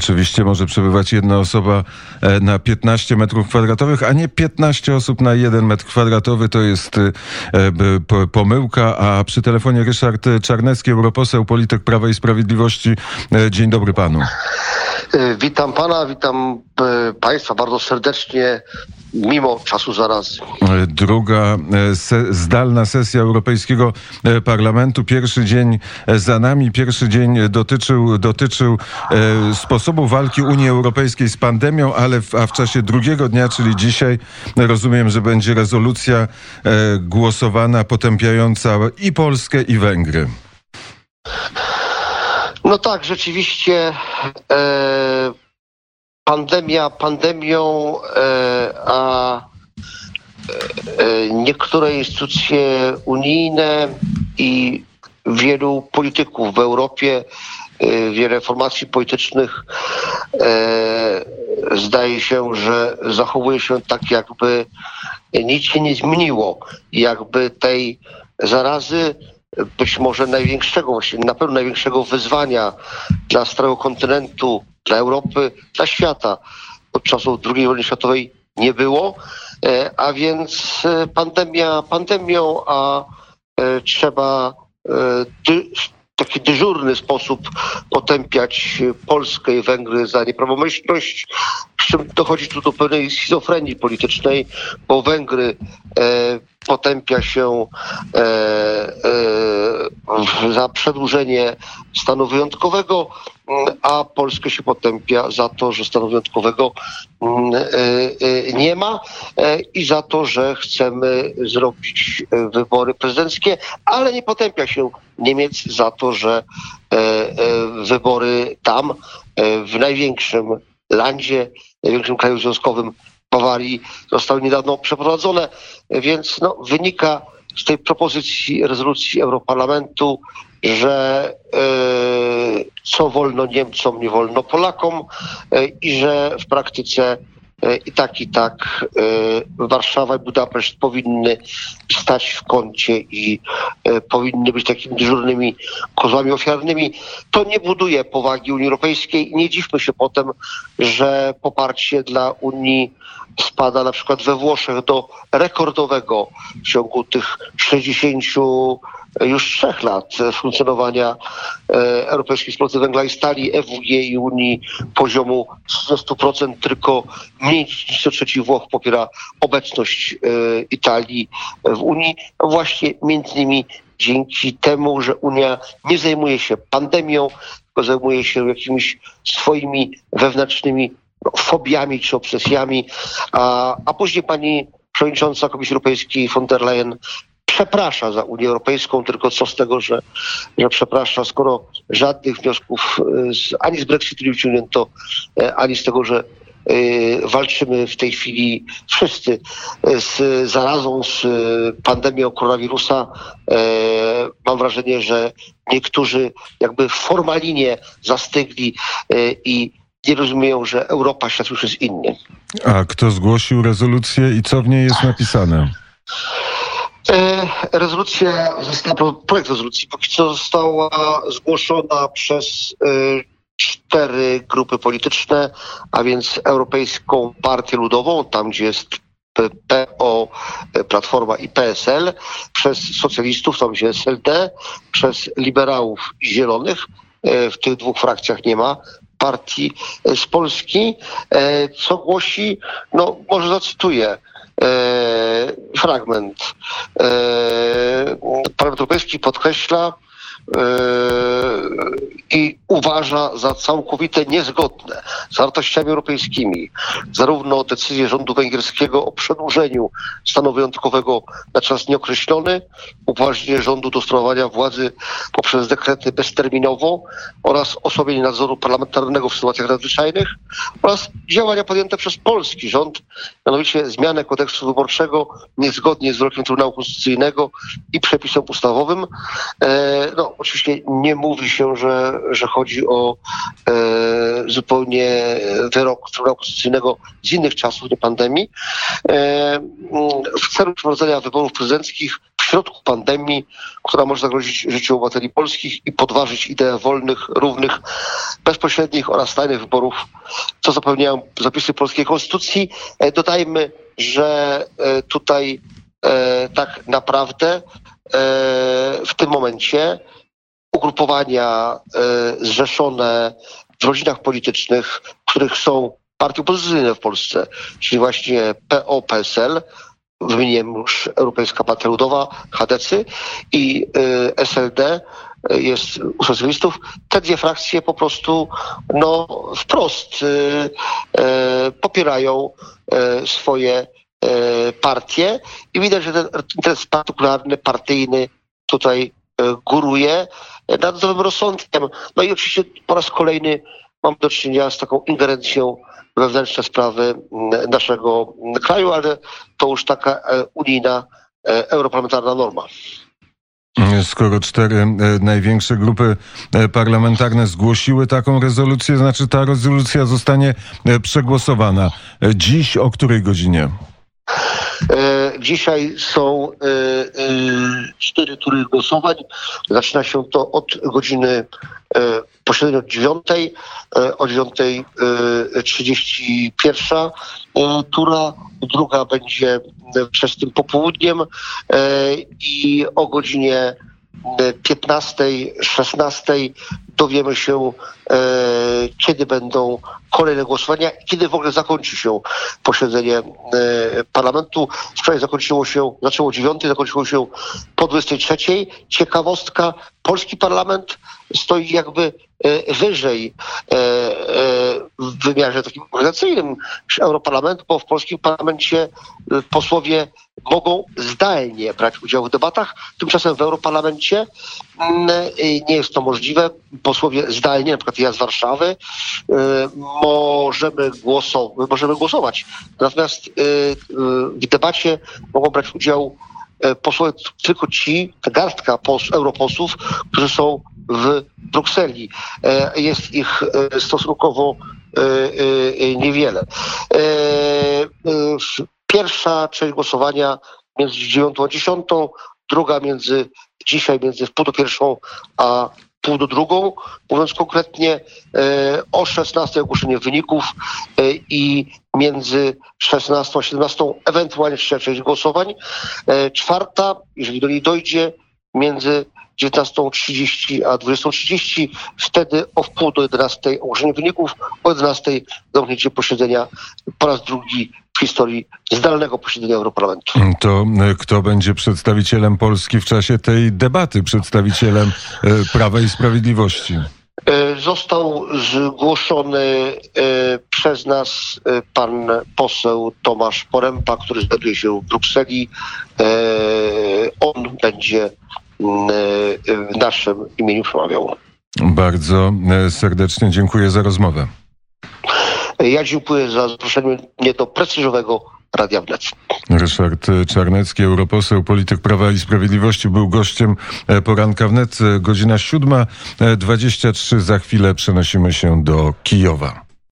Oczywiście może przebywać jedna osoba e, na 15 metrów kwadratowych, a nie 15 osób na 1 metr kwadratowy. To jest e, pomyłka. A przy telefonie Ryszard Czarnecki, europoseł, polityk Prawa i Sprawiedliwości. E, dzień dobry panu. Witam pana, witam państwa bardzo serdecznie mimo czasu. Druga e, se zdalna sesja Europejskiego e, Parlamentu. Pierwszy dzień e, za nami. Pierwszy dzień dotyczył, dotyczył e, sposobu walki Unii Europejskiej z pandemią, ale w, a w czasie drugiego dnia, czyli dzisiaj, rozumiem, że będzie rezolucja e, głosowana potępiająca i Polskę, i Węgry. No tak, rzeczywiście. E pandemia pandemią, e, a e, niektóre instytucje unijne i wielu polityków w Europie, e, wiele formacji politycznych zdaje się, że zachowuje się tak, jakby nic się nie zmieniło, jakby tej zarazy być może największego, właśnie na pewno największego wyzwania dla starego kontynentu dla Europy, dla świata od czasów II wojny światowej nie było, e, a więc e, pandemia pandemią, a e, trzeba taki dyżurny sposób potępiać Polskę i Węgry za nieprawomyślność, przy czym dochodzi tu do pewnej schizofrenii politycznej, bo Węgry potępia się za przedłużenie stanu wyjątkowego, a Polskę się potępia za to, że stanu wyjątkowego mm, e, e, nie ma e, i za to, że chcemy zrobić wybory prezydenckie, ale nie potępia się Niemiec za to, że wybory tam, w największym landzie, największym kraju związkowym Bawarii zostały niedawno przeprowadzone, więc no, wynika z tej propozycji rezolucji Europarlamentu, że co wolno Niemcom, nie wolno Polakom e, i że w praktyce e, i tak, i tak e, Warszawa i Budapeszt powinny stać w kącie i powinny być takimi dyżurnymi kozłami ofiarnymi. To nie buduje powagi Unii Europejskiej. Nie dziwmy się potem, że poparcie dla Unii spada na przykład we Włoszech do rekordowego w ciągu tych 60 już trzech lat funkcjonowania e, Europejskiej Wspólnoty Węgla i Stali, EWG i Unii poziomu 30%, tylko mniej niż co trzeci Włoch popiera obecność e, Italii w Unii, właśnie między innymi dzięki temu, że Unia nie zajmuje się pandemią, tylko zajmuje się jakimiś swoimi wewnętrznymi no, fobiami czy obsesjami, a, a później pani przewodnicząca Komisji Europejskiej von der Leyen przeprasza za Unię Europejską, tylko co z tego, że, że przeprasza, skoro żadnych wniosków y, z, ani z Brexitu nie wyciągnięto, e, ani z tego, że y, walczymy w tej chwili wszyscy e, z zarazą, z pandemią koronawirusa. E, mam wrażenie, że niektórzy jakby formalnie zastygli i nie rozumieją, że Europa świat już jest inny. A kto zgłosił rezolucję i co w niej jest napisane? Rezolucja projekt rezolucji póki co została zgłoszona przez e, cztery grupy polityczne, a więc Europejską Partię Ludową, tam gdzie jest PO, Platforma i PSL, przez socjalistów, tam gdzie jest SLD, przez liberałów i zielonych, e, w tych dwóch frakcjach nie ma partii z Polski, co głosi, no może zacytuję, fragment. E, Parlament Europejski podkreśla, e, i uważa za całkowite niezgodne z wartościami europejskimi zarówno decyzję rządu węgierskiego o przedłużeniu stanu wyjątkowego na czas nieokreślony, upoważnienie rządu do sprawowania władzy poprzez dekrety bezterminowo oraz osłabienie nadzoru parlamentarnego w sytuacjach nadzwyczajnych oraz działania podjęte przez polski rząd, mianowicie zmianę kodeksu wyborczego niezgodnie z wyrokiem Trybunału Konstytucyjnego i przepisem ustawowym. E, no, oczywiście nie mówi się, że, że chodzi o e, zupełnie wyrok Trybunału Konstytucyjnego z innych czasów, nie pandemii, e, w celu przeprowadzenia wyborów prezydenckich środku pandemii, która może zagrozić życiu obywateli polskich i podważyć ideę wolnych, równych, bezpośrednich oraz tajnych wyborów, co zapewniają zapisy polskiej konstytucji. E, dodajmy, że e, tutaj e, tak naprawdę w tym momencie ugrupowania zrzeszone w rodzinach politycznych, w których są partie opozycyjne w Polsce, czyli właśnie PO, PSL, wymieniłem już Europejska Partia Ludowa, HDC i y, SLD y, jest u socjalistów. Te dwie frakcje po prostu no, wprost popierają swoje partie i widać, że ten interes partykularny, partyjny tutaj góruje nad zdrowym rozsądkiem. No i oczywiście po raz kolejny mam do czynienia z taką ingerencją wewnętrzne sprawy mm, naszego kraju, ale to już taka e, unijna, e, europarlamentarna norma. Skoro cztery e, największe grupy parlamentarne zgłosiły taką rezolucję, znaczy ta rezolucja zostanie przegłosowana. Dziś o której godzinie? Dzisiaj są cztery tury głosowań. Zaczyna się to od godziny posiedzenie od dziewiątej, e, o dziewiątej e, trzydzieści pierwsza e, tura, druga będzie przez tym popołudniem i o godzinie 15, 16 dowiemy się, kiedy będą kolejne głosowania i kiedy w ogóle zakończy się posiedzenie parlamentu. Wczoraj zakończyło się, zaczęło o 9, zakończyło się po 23. Ciekawostka, polski parlament stoi jakby e, wyżej e, e, w wymiarze takim organizacyjnym niż Europarlament, bo w polskim parlamencie posłowie mogą zdalnie brać udział w debatach. Tymczasem w Europarlamencie mm, nie jest to możliwe. Posłowie zdalnie, na przykład ja z Warszawy, możemy głosować. Natomiast w debacie mogą brać udział posłowie tylko ci, garstka pos, europosłów, którzy są w Brukseli. E, jest ich e, stosunkowo e, niewiele. Pierwsza część głosowania między 9 a 10, druga między dzisiaj między wpół do pierwszą a pół do drugą. Mówiąc konkretnie, o 16 ogłoszenie wyników i między 16 a 17 ewentualnie trzecia część głosowań. Czwarta, jeżeli do niej dojdzie, między 19.30 a 20.30. Wtedy o wpół do 11 ogłoszenie wyników, o 11 zamknięcie posiedzenia po raz drugi w historii zdalnego posiedzenia Europarlamentu. To e, kto będzie przedstawicielem Polski w czasie tej debaty, przedstawicielem e, Prawa i Sprawiedliwości? E, został zgłoszony przez nas pan poseł Tomasz Porępa, który znajduje się w Brukseli. On będzie w naszym imieniu przemawiał. Bardzo e, serdecznie dziękuję za rozmowę. Ja dziękuję za zaproszenie mnie do prestiżowego Radia Wnet. Ryszard Czarnecki, europoseł, polityk Prawa i Sprawiedliwości, był gościem e, poranka wnet. Godzina 7.23. Za chwilę przenosimy się do Kijowa.